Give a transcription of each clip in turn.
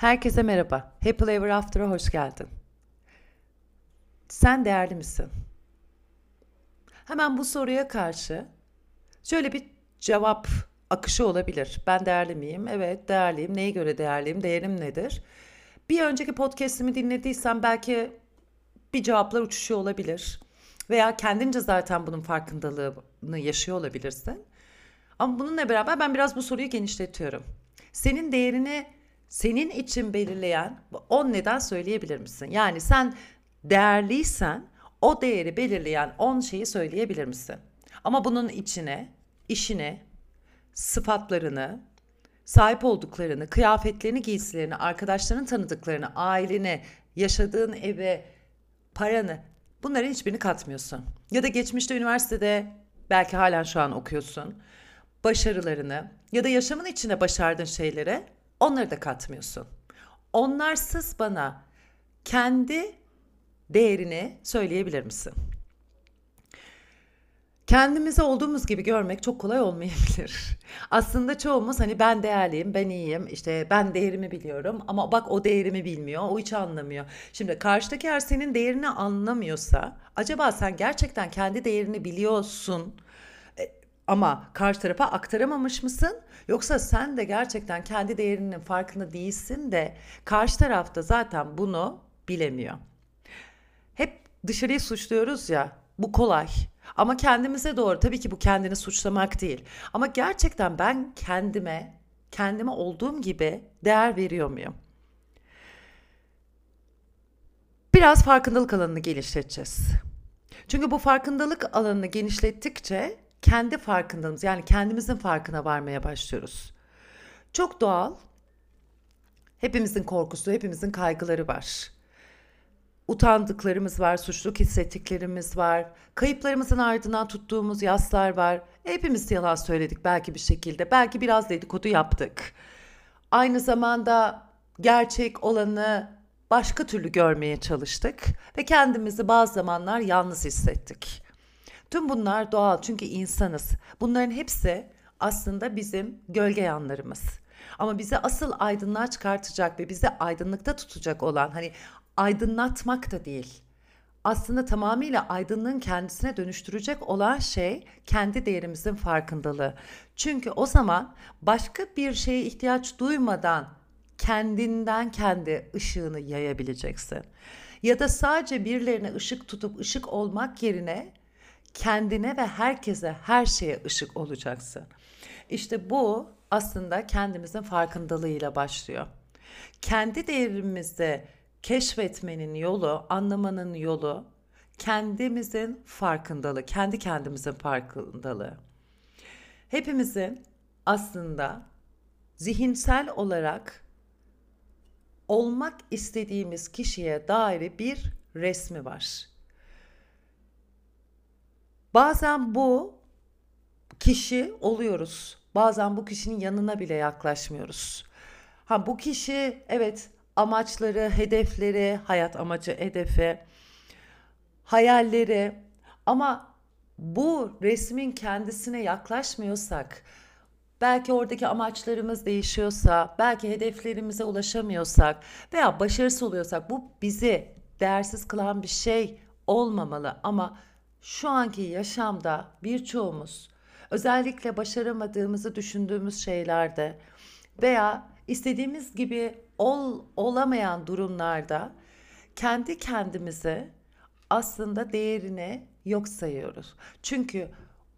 Herkese merhaba. Happy Ever After'a hoş geldin. Sen değerli misin? Hemen bu soruya karşı şöyle bir cevap akışı olabilir. Ben değerli miyim? Evet, değerliyim. Neye göre değerliyim? Değerim nedir? Bir önceki podcast'imi dinlediysen belki bir cevaplar uçuşuyor olabilir. Veya kendince zaten bunun farkındalığını yaşıyor olabilirsin. Ama bununla beraber ben biraz bu soruyu genişletiyorum. Senin değerini senin için belirleyen 10 neden söyleyebilir misin? Yani sen değerliysen o değeri belirleyen 10 şeyi söyleyebilir misin? Ama bunun içine işini, sıfatlarını, sahip olduklarını, kıyafetlerini, giysilerini, arkadaşlarının tanıdıklarını, aileni, yaşadığın eve, paranı bunların hiçbirini katmıyorsun. Ya da geçmişte üniversitede belki halen şu an okuyorsun. Başarılarını ya da yaşamın içinde başardığın şeylere onları da katmıyorsun. Onlarsız bana kendi değerini söyleyebilir misin? Kendimizi olduğumuz gibi görmek çok kolay olmayabilir. Aslında çoğumuz hani ben değerliyim, ben iyiyim, işte ben değerimi biliyorum ama bak o değerimi bilmiyor, o hiç anlamıyor. Şimdi karşıdaki eğer senin değerini anlamıyorsa acaba sen gerçekten kendi değerini biliyorsun ama karşı tarafa aktaramamış mısın? Yoksa sen de gerçekten kendi değerinin farkında değilsin de karşı tarafta zaten bunu bilemiyor. Hep dışarıyı suçluyoruz ya. Bu kolay. Ama kendimize doğru tabii ki bu kendini suçlamak değil. Ama gerçekten ben kendime, kendime olduğum gibi değer veriyor muyum? Biraz farkındalık alanını genişleteceğiz. Çünkü bu farkındalık alanını genişlettikçe kendi farkındalığımız yani kendimizin farkına varmaya başlıyoruz. Çok doğal. Hepimizin korkusu, hepimizin kaygıları var. Utandıklarımız var, suçluluk hissettiklerimiz var. Kayıplarımızın ardından tuttuğumuz yaslar var. Hepimiz yalan söyledik belki bir şekilde. Belki biraz dedikodu yaptık. Aynı zamanda gerçek olanı başka türlü görmeye çalıştık ve kendimizi bazı zamanlar yalnız hissettik. Tüm bunlar doğal çünkü insanız. Bunların hepsi aslında bizim gölge yanlarımız. Ama bizi asıl aydınlığa çıkartacak ve bizi aydınlıkta tutacak olan hani aydınlatmak da değil. Aslında tamamıyla aydınlığın kendisine dönüştürecek olan şey kendi değerimizin farkındalığı. Çünkü o zaman başka bir şeye ihtiyaç duymadan kendinden kendi ışığını yayabileceksin. Ya da sadece birilerine ışık tutup ışık olmak yerine kendine ve herkese her şeye ışık olacaksın. İşte bu aslında kendimizin farkındalığıyla başlıyor. Kendi değerimizi keşfetmenin yolu, anlamanın yolu kendimizin farkındalığı, kendi kendimizin farkındalığı. Hepimizin aslında zihinsel olarak olmak istediğimiz kişiye dair bir resmi var. Bazen bu kişi oluyoruz. Bazen bu kişinin yanına bile yaklaşmıyoruz. Ha bu kişi evet amaçları, hedefleri, hayat amacı, hedefi, hayalleri ama bu resmin kendisine yaklaşmıyorsak, belki oradaki amaçlarımız değişiyorsa, belki hedeflerimize ulaşamıyorsak veya başarısız oluyorsak bu bizi değersiz kılan bir şey olmamalı ama şu anki yaşamda birçoğumuz özellikle başaramadığımızı düşündüğümüz şeylerde veya istediğimiz gibi ol, olamayan durumlarda kendi kendimize aslında değerini yok sayıyoruz. Çünkü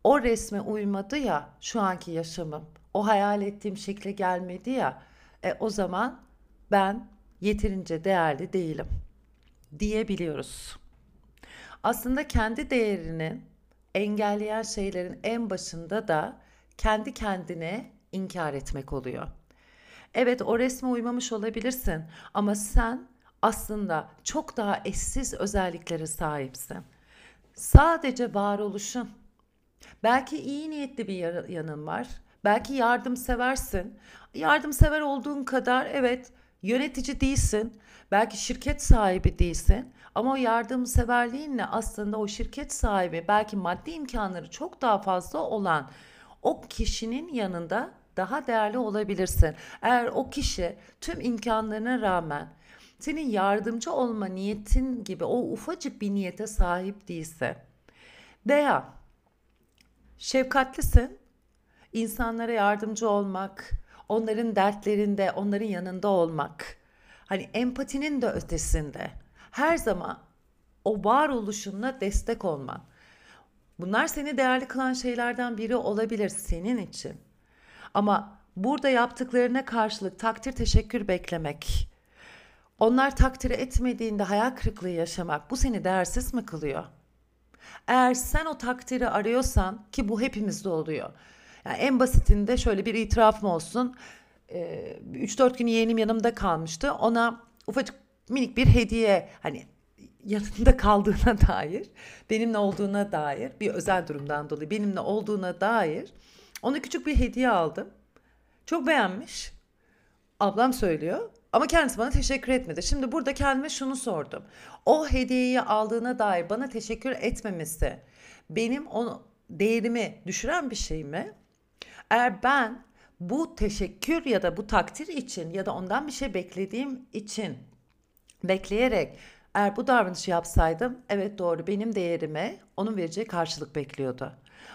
o resme uymadı ya şu anki yaşamım. O hayal ettiğim şekle gelmedi ya. E, o zaman ben yeterince değerli değilim diyebiliyoruz. Aslında kendi değerini engelleyen şeylerin en başında da kendi kendine inkar etmek oluyor. Evet o resme uymamış olabilirsin ama sen aslında çok daha eşsiz özelliklere sahipsin. Sadece varoluşun. Belki iyi niyetli bir yanın var. Belki yardımseversin. Yardımsever olduğun kadar evet yönetici değilsin. Belki şirket sahibi değilsin. Ama o yardımseverliğinle aslında o şirket sahibi belki maddi imkanları çok daha fazla olan o kişinin yanında daha değerli olabilirsin. Eğer o kişi tüm imkanlarına rağmen senin yardımcı olma niyetin gibi o ufacık bir niyete sahip değilse veya şefkatlisin, insanlara yardımcı olmak, onların dertlerinde, onların yanında olmak, hani empatinin de ötesinde her zaman o varoluşunla destek olman. Bunlar seni değerli kılan şeylerden biri olabilir senin için. Ama burada yaptıklarına karşılık takdir teşekkür beklemek, onlar takdir etmediğinde hayal kırıklığı yaşamak bu seni değersiz mi kılıyor? Eğer sen o takdiri arıyorsan ki bu hepimizde oluyor. Yani en basitinde şöyle bir itirafım olsun. 3-4 gün yeğenim yanımda kalmıştı. Ona ufacık minik bir hediye hani yanında kaldığına dair, benimle olduğuna dair bir özel durumdan dolayı benimle olduğuna dair ona küçük bir hediye aldım. Çok beğenmiş. Ablam söylüyor. Ama kendisi bana teşekkür etmedi. Şimdi burada kendime şunu sordum. O hediyeyi aldığına dair bana teşekkür etmemesi benim o değerimi düşüren bir şey mi? Eğer ben bu teşekkür ya da bu takdir için ya da ondan bir şey beklediğim için bekleyerek eğer bu davranışı yapsaydım evet doğru benim değerime onun vereceği karşılık bekliyordu.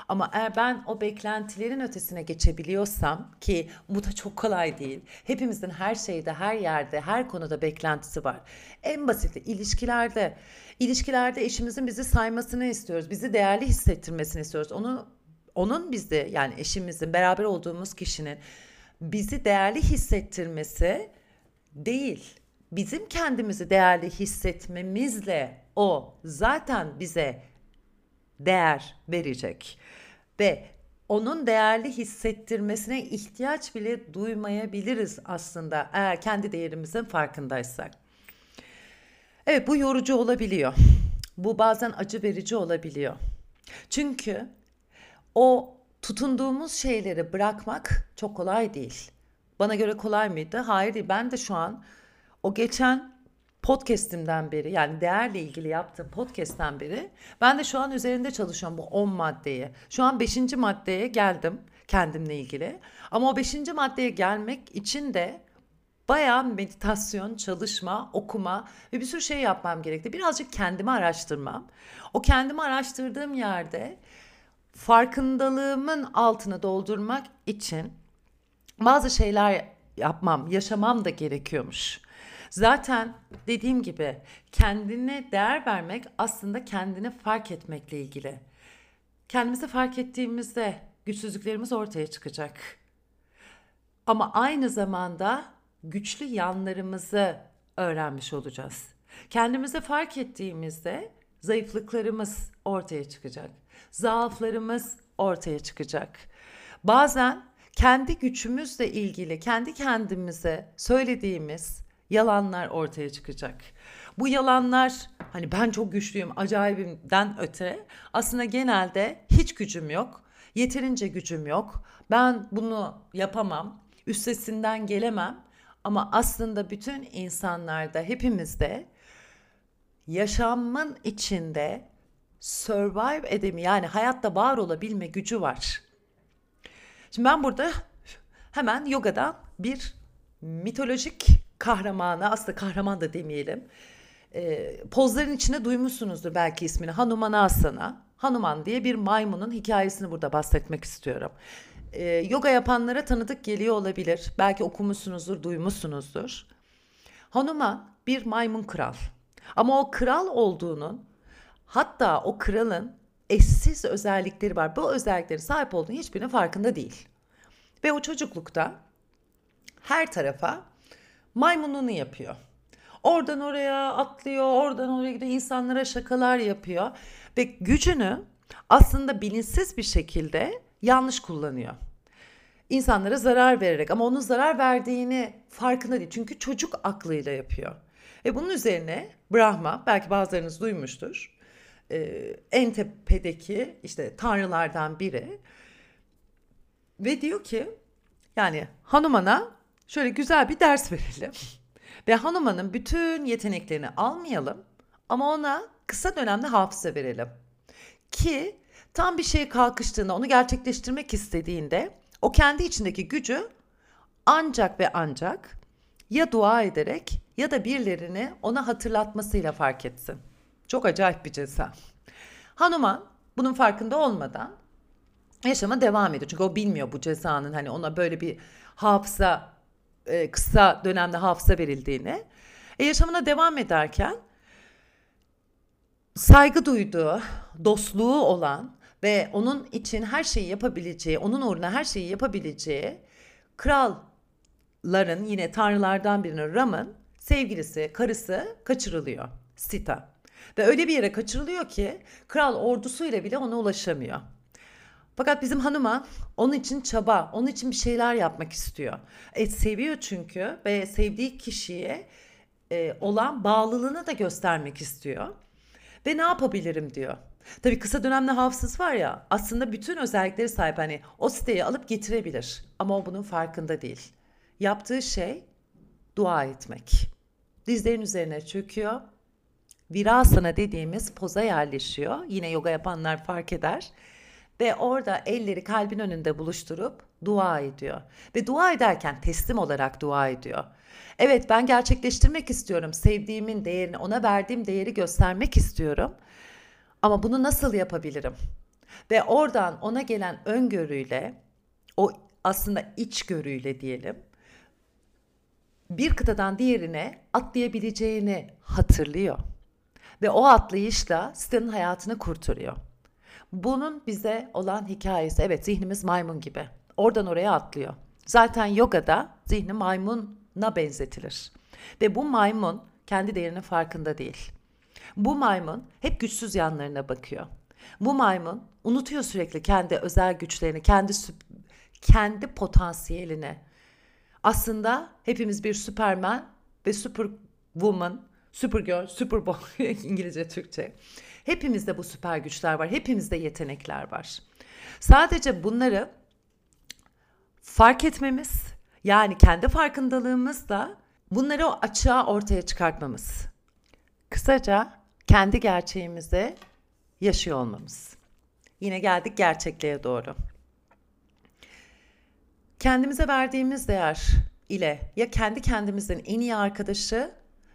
Ama eğer ben o beklentilerin ötesine geçebiliyorsam ki bu da çok kolay değil. Hepimizin her şeyde, her yerde, her konuda beklentisi var. En basiti ilişkilerde. İlişkilerde eşimizin bizi saymasını istiyoruz. Bizi değerli hissettirmesini istiyoruz. Onu onun bizde yani eşimizin beraber olduğumuz kişinin bizi değerli hissettirmesi değil. Bizim kendimizi değerli hissetmemizle o zaten bize değer verecek ve onun değerli hissettirmesine ihtiyaç bile duymayabiliriz aslında eğer kendi değerimizin farkındaysak. Evet bu yorucu olabiliyor. Bu bazen acı verici olabiliyor. Çünkü o tutunduğumuz şeyleri bırakmak çok kolay değil. Bana göre kolay mıydı? Hayır değil. Ben de şu an o geçen podcast'imden beri yani değerle ilgili yaptığım podcast'ten beri ben de şu an üzerinde çalışıyorum bu 10 maddeyi. Şu an 5. maddeye geldim kendimle ilgili. Ama o 5. maddeye gelmek için de bayağı meditasyon, çalışma, okuma ve bir sürü şey yapmam gerekti. Birazcık kendimi araştırmam. O kendimi araştırdığım yerde farkındalığımın altını doldurmak için bazı şeyler yapmam, yaşamam da gerekiyormuş. Zaten dediğim gibi kendine değer vermek aslında kendini fark etmekle ilgili. Kendimizi fark ettiğimizde güçsüzlüklerimiz ortaya çıkacak. Ama aynı zamanda güçlü yanlarımızı öğrenmiş olacağız. Kendimizi fark ettiğimizde zayıflıklarımız ortaya çıkacak. Zaaflarımız ortaya çıkacak. Bazen kendi gücümüzle ilgili kendi kendimize söylediğimiz yalanlar ortaya çıkacak. Bu yalanlar hani ben çok güçlüyüm, acayibimden öte aslında genelde hiç gücüm yok, yeterince gücüm yok, ben bunu yapamam, üstesinden gelemem ama aslında bütün insanlarda, hepimizde yaşamın içinde survive edemi yani hayatta var olabilme gücü var. Şimdi ben burada hemen yogadan bir mitolojik kahramanı aslında kahraman da demeyelim. E, pozların içine duymuşsunuzdur belki ismini Hanumanasana. Hanuman diye bir maymunun hikayesini burada bahsetmek istiyorum. E, yoga yapanlara tanıdık geliyor olabilir. Belki okumuşsunuzdur, duymuşsunuzdur. Hanuman bir maymun kral. Ama o kral olduğunun hatta o kralın eşsiz özellikleri var. Bu özellikleri sahip olduğunu hiçbirinin farkında değil. Ve o çocuklukta her tarafa maymununu yapıyor. Oradan oraya atlıyor, oradan oraya gidiyor, insanlara şakalar yapıyor ve gücünü aslında bilinçsiz bir şekilde yanlış kullanıyor. İnsanlara zarar vererek ama onun zarar verdiğini farkında değil. Çünkü çocuk aklıyla yapıyor. Ve bunun üzerine Brahma, belki bazılarınız duymuştur, e, en tepedeki işte tanrılardan biri ve diyor ki yani Hanuman'a şöyle güzel bir ders verelim. Ve Hanuman'ın bütün yeteneklerini almayalım ama ona kısa dönemde hafıza verelim. Ki tam bir şey kalkıştığında onu gerçekleştirmek istediğinde o kendi içindeki gücü ancak ve ancak ya dua ederek ya da birilerini ona hatırlatmasıyla fark etsin. Çok acayip bir ceza. Hanuman bunun farkında olmadan yaşama devam ediyor. Çünkü o bilmiyor bu cezanın hani ona böyle bir hafıza e, kısa dönemde hafıza verildiğini. E, yaşamına devam ederken saygı duyduğu, dostluğu olan ve onun için her şeyi yapabileceği, onun uğruna her şeyi yapabileceği kralların yine tanrılardan birinin Ram'ın sevgilisi, karısı kaçırılıyor. Sita. Ve öyle bir yere kaçırılıyor ki kral ordusuyla bile ona ulaşamıyor. Fakat bizim hanıma onun için çaba, onun için bir şeyler yapmak istiyor. E, seviyor çünkü ve sevdiği kişiye e, olan bağlılığını da göstermek istiyor. Ve ne yapabilirim diyor. Tabii kısa dönemli hafızası var ya aslında bütün özellikleri sahip hani o siteyi alıp getirebilir ama o bunun farkında değil. Yaptığı şey dua etmek. Dizlerin üzerine çöküyor. Virasana dediğimiz poza yerleşiyor. Yine yoga yapanlar fark eder. Ve orada elleri kalbin önünde buluşturup dua ediyor. Ve dua ederken teslim olarak dua ediyor. Evet ben gerçekleştirmek istiyorum. Sevdiğimin değerini, ona verdiğim değeri göstermek istiyorum. Ama bunu nasıl yapabilirim? Ve oradan ona gelen öngörüyle, o aslında içgörüyle diyelim, bir kıtadan diğerine atlayabileceğini hatırlıyor. Ve o atlayışla sitenin hayatını kurtarıyor. Bunun bize olan hikayesi, evet zihnimiz maymun gibi. Oradan oraya atlıyor. Zaten yogada zihni maymuna benzetilir. Ve bu maymun kendi değerinin farkında değil. Bu maymun hep güçsüz yanlarına bakıyor. Bu maymun unutuyor sürekli kendi özel güçlerini, kendi kendi potansiyelini. Aslında hepimiz bir Superman ve Superwoman, Supergirl, Superboy İngilizce Türkçe. Hepimizde bu süper güçler var. Hepimizde yetenekler var. Sadece bunları fark etmemiz, yani kendi farkındalığımızla bunları o açığa ortaya çıkartmamız. Kısaca kendi gerçeğimizi yaşıyor olmamız. Yine geldik gerçekliğe doğru. Kendimize verdiğimiz değer ile ya kendi kendimizin en iyi arkadaşı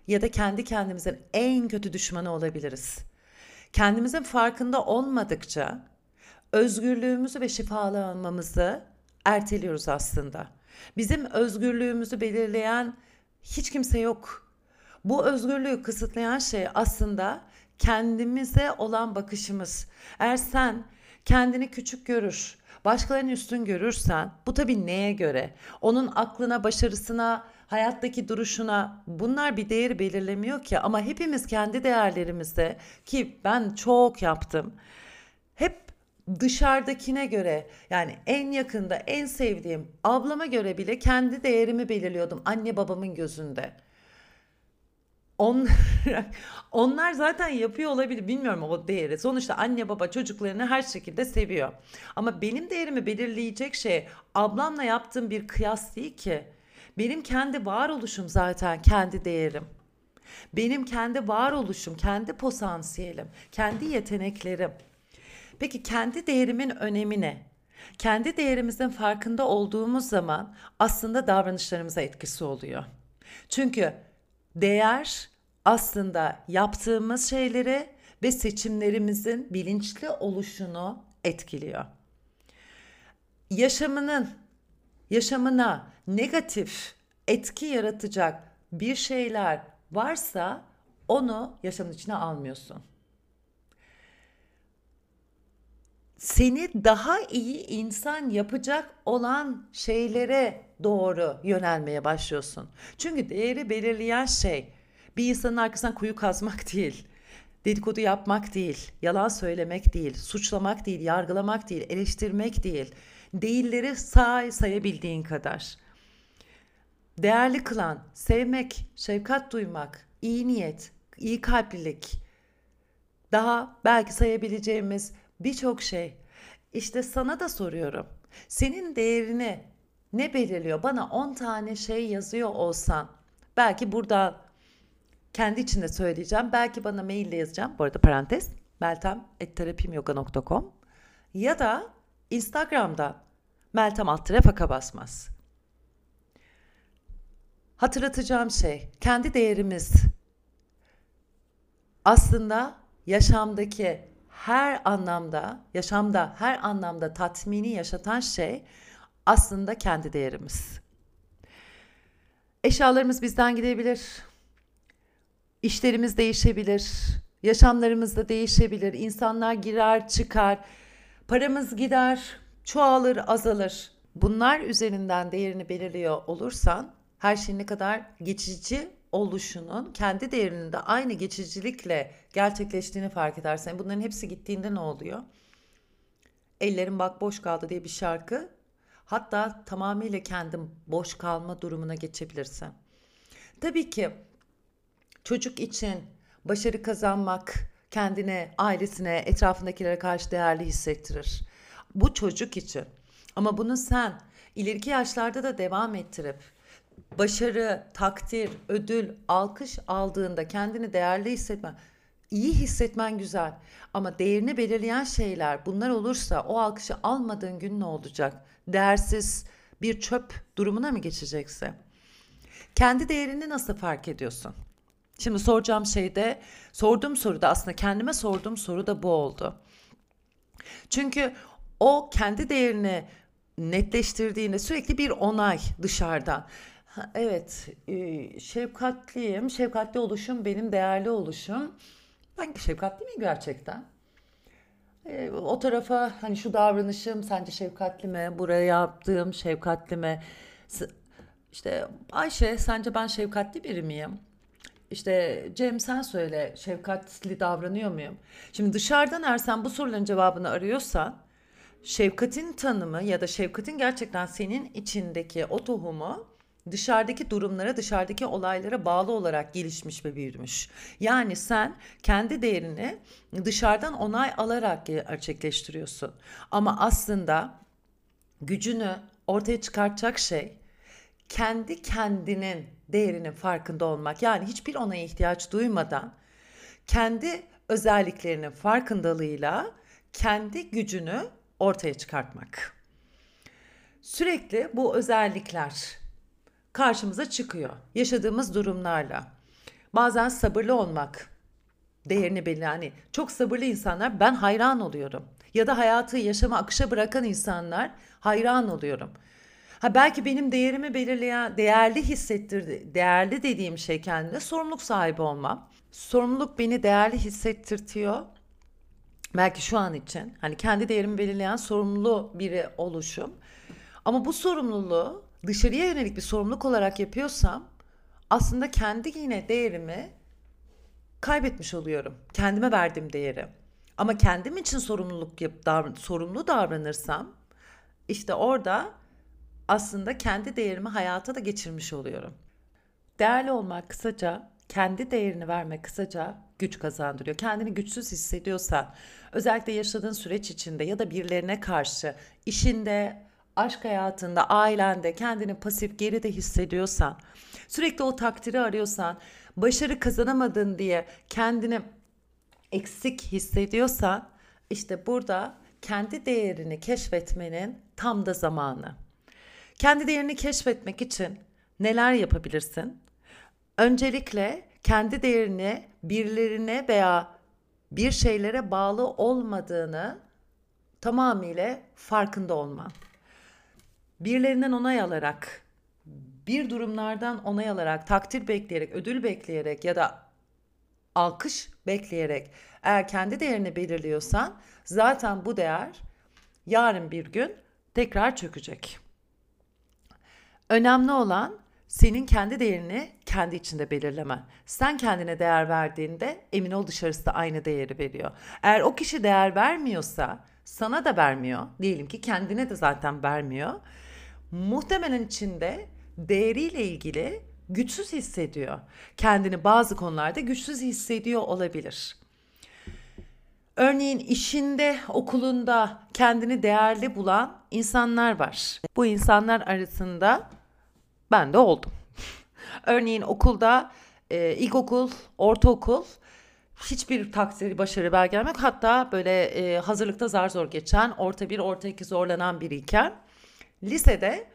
ya da kendi kendimizin en kötü düşmanı olabiliriz. Kendimizin farkında olmadıkça özgürlüğümüzü ve şifalanmamızı erteliyoruz aslında. Bizim özgürlüğümüzü belirleyen hiç kimse yok. Bu özgürlüğü kısıtlayan şey aslında kendimize olan bakışımız. Eğer sen kendini küçük görür, başkalarının üstün görürsen bu tabii neye göre? Onun aklına, başarısına, hayattaki duruşuna bunlar bir değer belirlemiyor ki ama hepimiz kendi değerlerimizde ki ben çok yaptım. Hep dışarıdakine göre yani en yakında en sevdiğim ablama göre bile kendi değerimi belirliyordum anne babamın gözünde. On, onlar zaten yapıyor olabilir bilmiyorum o değeri. Sonuçta anne baba çocuklarını her şekilde seviyor. Ama benim değerimi belirleyecek şey ablamla yaptığım bir kıyas değil ki. Benim kendi varoluşum zaten kendi değerim. Benim kendi varoluşum, kendi potansiyelim, kendi yeteneklerim. Peki kendi değerimin önemi ne? Kendi değerimizin farkında olduğumuz zaman aslında davranışlarımıza etkisi oluyor. Çünkü değer aslında yaptığımız şeyleri ve seçimlerimizin bilinçli oluşunu etkiliyor. Yaşamının yaşamına negatif etki yaratacak bir şeyler varsa onu yaşamın içine almıyorsun. Seni daha iyi insan yapacak olan şeylere doğru yönelmeye başlıyorsun. Çünkü değeri belirleyen şey bir insanın arkasından kuyu kazmak değil. Dedikodu yapmak değil, yalan söylemek değil, suçlamak değil, yargılamak değil, eleştirmek değil. Değilleri say sayabildiğin kadar. Değerli kılan, sevmek, şefkat duymak, iyi niyet, iyi kalplilik. Daha belki sayabileceğimiz birçok şey. İşte sana da soruyorum. Senin değerini ne belirliyor? Bana 10 tane şey yazıyor olsan belki burada kendi içinde söyleyeceğim. Belki bana maille yazacağım. Bu arada parantez meltem.terapimyoga.com ya da Instagram'da Meltem Altıra faka basmaz. Hatırlatacağım şey, kendi değerimiz aslında yaşamdaki her anlamda, yaşamda her anlamda tatmini yaşatan şey aslında kendi değerimiz. Eşyalarımız bizden gidebilir. İşlerimiz değişebilir. Yaşamlarımız da değişebilir. İnsanlar girer, çıkar. Paramız gider, çoğalır, azalır. Bunlar üzerinden değerini belirliyor olursan her şey ne kadar geçici oluşunun kendi değerinin de aynı geçicilikle gerçekleştiğini fark edersen bunların hepsi gittiğinde ne oluyor? Ellerim bak boş kaldı diye bir şarkı. Hatta tamamıyla kendim boş kalma durumuna geçebilirsin. Tabii ki çocuk için başarı kazanmak kendine, ailesine, etrafındakilere karşı değerli hissettirir. Bu çocuk için. Ama bunu sen ileriki yaşlarda da devam ettirip başarı, takdir, ödül, alkış aldığında kendini değerli hissetmen, iyi hissetmen güzel. Ama değerini belirleyen şeyler bunlar olursa o alkışı almadığın gün ne olacak? Değersiz bir çöp durumuna mı geçeceksin? Kendi değerini nasıl fark ediyorsun? Şimdi soracağım şey de sorduğum soru da aslında kendime sorduğum soru da bu oldu. Çünkü o kendi değerini netleştirdiğinde sürekli bir onay dışarıdan. Ha, evet, e, şefkatliyim. Şefkatli oluşum benim değerli oluşum. Ben şefkatli miyim gerçekten? E, o tarafa hani şu davranışım sence şefkatli mi? Buraya yaptığım şefkatli mi? İşte Ayşe sence ben şefkatli biri miyim? İşte Cem sen söyle şefkatli davranıyor muyum? Şimdi dışarıdan eğer sen bu soruların cevabını arıyorsan şefkatin tanımı ya da şefkatin gerçekten senin içindeki o tohumu dışarıdaki durumlara, dışarıdaki olaylara bağlı olarak gelişmiş ve büyümüş. Yani sen kendi değerini dışarıdan onay alarak gerçekleştiriyorsun. Ama aslında gücünü ortaya çıkartacak şey kendi kendinin değerinin farkında olmak. Yani hiçbir onaya ihtiyaç duymadan kendi özelliklerinin farkındalığıyla kendi gücünü ortaya çıkartmak. Sürekli bu özellikler karşımıza çıkıyor yaşadığımız durumlarla. Bazen sabırlı olmak değerini belli. Hani çok sabırlı insanlar ben hayran oluyorum. Ya da hayatı yaşama akışa bırakan insanlar hayran oluyorum. Ha belki benim değerimi belirleyen, değerli hissettirdi, değerli dediğim şey kendine sorumluluk sahibi olmam. Sorumluluk beni değerli hissettirtiyor. Belki şu an için hani kendi değerimi belirleyen sorumlu biri oluşum. Ama bu sorumluluğu dışarıya yönelik bir sorumluluk olarak yapıyorsam aslında kendi yine değerimi kaybetmiş oluyorum. Kendime verdiğim değeri. Ama kendim için sorumluluk yap, davran, sorumlu davranırsam işte orada aslında kendi değerimi hayata da geçirmiş oluyorum. Değerli olmak kısaca, kendi değerini vermek kısaca güç kazandırıyor. Kendini güçsüz hissediyorsa, özellikle yaşadığın süreç içinde ya da birilerine karşı, işinde, aşk hayatında, ailende kendini pasif geride hissediyorsan, sürekli o takdiri arıyorsan, başarı kazanamadın diye kendini eksik hissediyorsan, işte burada kendi değerini keşfetmenin tam da zamanı. Kendi değerini keşfetmek için neler yapabilirsin? Öncelikle kendi değerini birilerine veya bir şeylere bağlı olmadığını tamamıyla farkında olman birilerinden onay alarak, bir durumlardan onay alarak, takdir bekleyerek, ödül bekleyerek ya da alkış bekleyerek eğer kendi değerini belirliyorsan zaten bu değer yarın bir gün tekrar çökecek. Önemli olan senin kendi değerini kendi içinde belirlemen. Sen kendine değer verdiğinde emin ol dışarısı da aynı değeri veriyor. Eğer o kişi değer vermiyorsa sana da vermiyor. Diyelim ki kendine de zaten vermiyor muhtemelen içinde değeriyle ilgili güçsüz hissediyor. Kendini bazı konularda güçsüz hissediyor olabilir. Örneğin işinde, okulunda kendini değerli bulan insanlar var. Bu insanlar arasında ben de oldum. Örneğin okulda e, ilkokul, ortaokul hiçbir takdiri başarı belgem yok. Hatta böyle e, hazırlıkta zar zor geçen, orta bir, orta iki zorlanan biriyken Lisede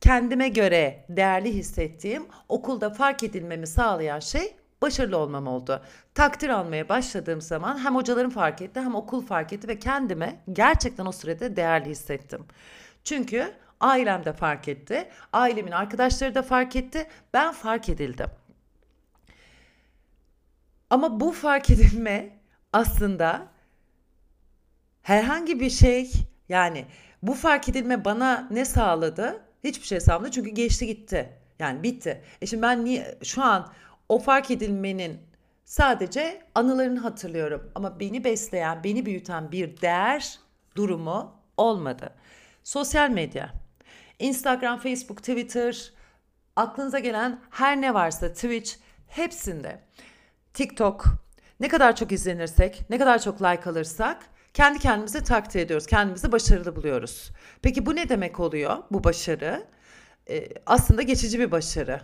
kendime göre değerli hissettiğim, okulda fark edilmemi sağlayan şey başarılı olmam oldu. Takdir almaya başladığım zaman hem hocalarım fark etti hem okul fark etti ve kendime gerçekten o sürede değerli hissettim. Çünkü ailem de fark etti, ailemin arkadaşları da fark etti, ben fark edildim. Ama bu fark edilme aslında herhangi bir şey yani bu fark edilme bana ne sağladı? Hiçbir şey sağlamadı çünkü geçti gitti. Yani bitti. E şimdi ben niye şu an o fark edilmenin sadece anılarını hatırlıyorum ama beni besleyen, beni büyüten bir değer durumu olmadı. Sosyal medya. Instagram, Facebook, Twitter, aklınıza gelen her ne varsa Twitch hepsinde TikTok ne kadar çok izlenirsek, ne kadar çok like alırsak kendi kendimizi takdir ediyoruz. Kendimizi başarılı buluyoruz. Peki bu ne demek oluyor? Bu başarı ee, aslında geçici bir başarı.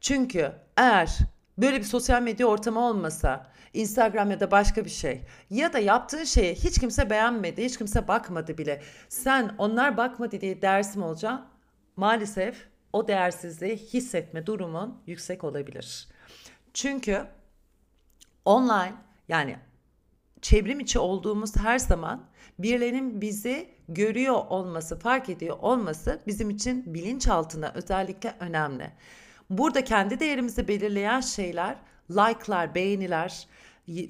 Çünkü eğer böyle bir sosyal medya ortamı olmasa, Instagram ya da başka bir şey ya da yaptığın şeyi hiç kimse beğenmedi, hiç kimse bakmadı bile. Sen onlar bakmadı diye dersim olacaksın. Maalesef o değersizliği hissetme durumun yüksek olabilir. Çünkü online yani çevrim içi olduğumuz her zaman birilerinin bizi görüyor olması, fark ediyor olması bizim için bilinçaltına özellikle önemli. Burada kendi değerimizi belirleyen şeyler like'lar, beğeniler,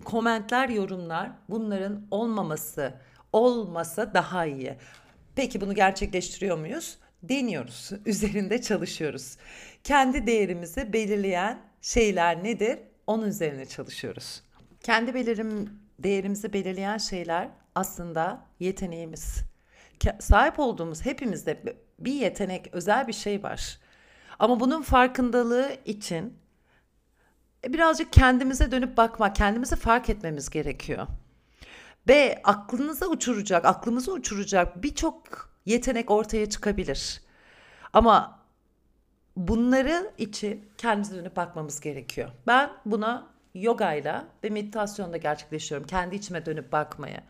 komentler, yorumlar bunların olmaması, olmasa daha iyi. Peki bunu gerçekleştiriyor muyuz? Deniyoruz. Üzerinde çalışıyoruz. Kendi değerimizi belirleyen şeyler nedir? Onun üzerine çalışıyoruz. Kendi belirim değerimizi belirleyen şeyler aslında yeteneğimiz. Sahip olduğumuz hepimizde bir yetenek, özel bir şey var. Ama bunun farkındalığı için e, birazcık kendimize dönüp bakmak, kendimizi fark etmemiz gerekiyor. Ve aklınıza uçuracak, aklımızı uçuracak birçok yetenek ortaya çıkabilir. Ama bunları için kendimize dönüp bakmamız gerekiyor. Ben buna yogayla ve meditasyonda gerçekleştiriyorum. Kendi içime dönüp bakmaya.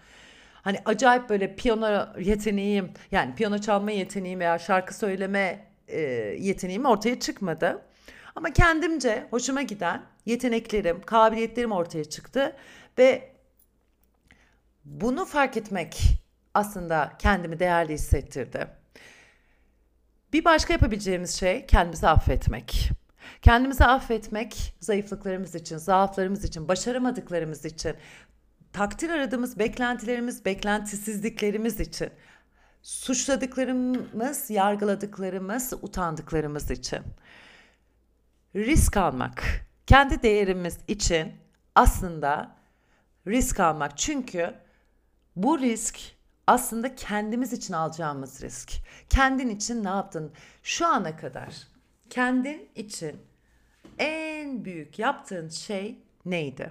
Hani acayip böyle piyano yeteneğim yani piyano çalma yeteneğim veya şarkı söyleme e, yeteneğim ortaya çıkmadı. Ama kendimce hoşuma giden yeteneklerim, kabiliyetlerim ortaya çıktı ve bunu fark etmek aslında kendimi değerli hissettirdi. Bir başka yapabileceğimiz şey kendimizi affetmek. Kendimizi affetmek zayıflıklarımız için, zaaflarımız için, başaramadıklarımız için, takdir aradığımız beklentilerimiz, beklentisizliklerimiz için, suçladıklarımız, yargıladıklarımız, utandıklarımız için. Risk almak, kendi değerimiz için aslında risk almak. Çünkü bu risk aslında kendimiz için alacağımız risk. Kendin için ne yaptın? Şu ana kadar kendin için en büyük yaptığın şey neydi?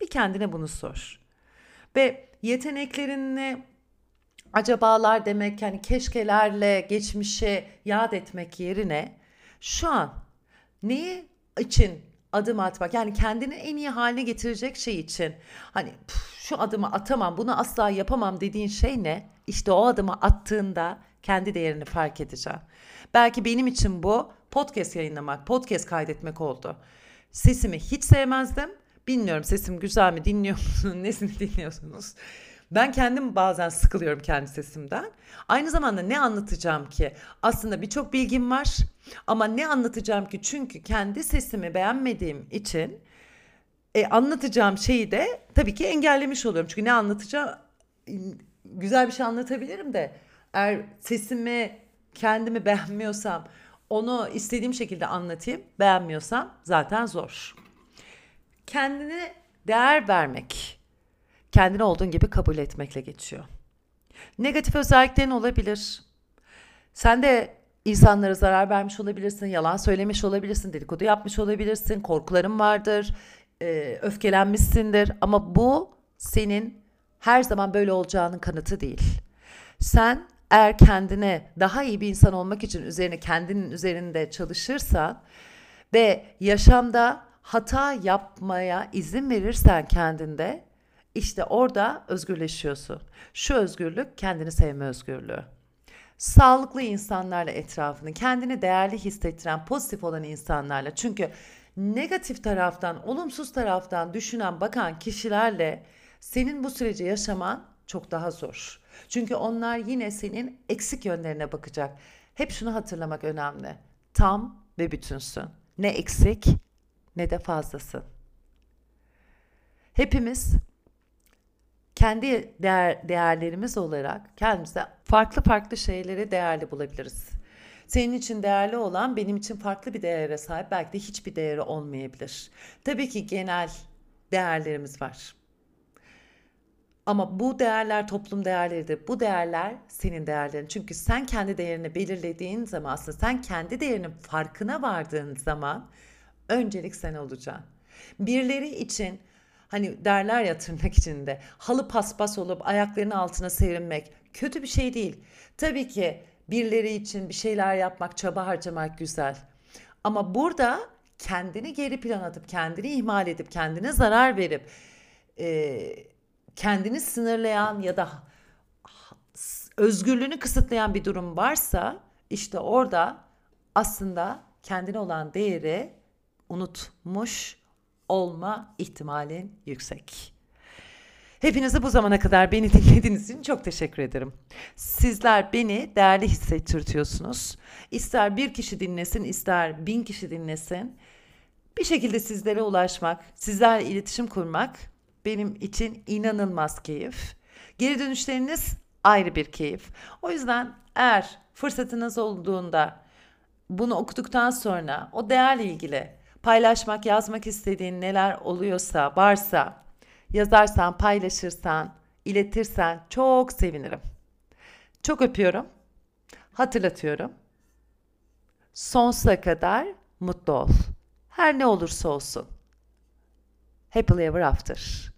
Bir kendine bunu sor. Ve yeteneklerini acabalar demek yani keşkelerle geçmişe yad etmek yerine şu an neyi için adım atmak yani kendini en iyi haline getirecek şey için hani şu adımı atamam bunu asla yapamam dediğin şey ne? İşte o adımı attığında kendi değerini fark edeceğim. Belki benim için bu podcast yayınlamak, podcast kaydetmek oldu. Sesimi hiç sevmezdim. Bilmiyorum sesim güzel mi dinliyor musunuz, nesini dinliyorsunuz? Ben kendim bazen sıkılıyorum kendi sesimden. Aynı zamanda ne anlatacağım ki? Aslında birçok bilgim var ama ne anlatacağım ki? Çünkü kendi sesimi beğenmediğim için e, anlatacağım şeyi de tabii ki engellemiş oluyorum. Çünkü ne anlatacağım güzel bir şey anlatabilirim de eğer sesimi kendimi beğenmiyorsam onu istediğim şekilde anlatayım. Beğenmiyorsam zaten zor. Kendine değer vermek, kendini olduğun gibi kabul etmekle geçiyor. Negatif özelliklerin olabilir. Sen de insanlara zarar vermiş olabilirsin, yalan söylemiş olabilirsin, dedikodu yapmış olabilirsin, korkuların vardır, e, öfkelenmişsindir ama bu senin her zaman böyle olacağının kanıtı değil. Sen eğer kendine daha iyi bir insan olmak için üzerine kendinin üzerinde çalışırsan ve yaşamda hata yapmaya izin verirsen kendinde işte orada özgürleşiyorsun. Şu özgürlük kendini sevme özgürlüğü. Sağlıklı insanlarla etrafını, kendini değerli hissettiren, pozitif olan insanlarla. Çünkü negatif taraftan, olumsuz taraftan düşünen, bakan kişilerle senin bu süreci yaşaman çok daha zor. Çünkü onlar yine senin eksik yönlerine bakacak. Hep şunu hatırlamak önemli. Tam ve bütünsün. Ne eksik ne de fazlasın. Hepimiz kendi değer, değerlerimiz olarak kendimize farklı farklı şeyleri değerli bulabiliriz. Senin için değerli olan benim için farklı bir değere sahip belki de hiçbir değeri olmayabilir. Tabii ki genel değerlerimiz var. Ama bu değerler toplum değerleridir. Bu değerler senin değerlerin. Çünkü sen kendi değerini belirlediğin zaman aslında sen kendi değerinin farkına vardığın zaman öncelik sen olacaksın. Birileri için hani derler ya tırnak içinde halı paspas olup ayaklarının altına serinmek kötü bir şey değil. Tabii ki birileri için bir şeyler yapmak, çaba harcamak güzel. Ama burada kendini geri plan atıp, kendini ihmal edip, kendine zarar verip, e, kendini sınırlayan ya da özgürlüğünü kısıtlayan bir durum varsa işte orada aslında kendine olan değeri unutmuş olma ihtimalin yüksek. Hepinize bu zamana kadar beni dinlediğiniz için çok teşekkür ederim. Sizler beni değerli hissettirtiyorsunuz. İster bir kişi dinlesin, ister bin kişi dinlesin. Bir şekilde sizlere ulaşmak, sizlerle iletişim kurmak benim için inanılmaz keyif. Geri dönüşleriniz ayrı bir keyif. O yüzden eğer fırsatınız olduğunda bunu okuduktan sonra o değerle ilgili paylaşmak, yazmak istediğin neler oluyorsa, varsa yazarsan, paylaşırsan, iletirsen çok sevinirim. Çok öpüyorum. Hatırlatıyorum. Sonsuza kadar mutlu ol. Her ne olursa olsun. Happily ever after.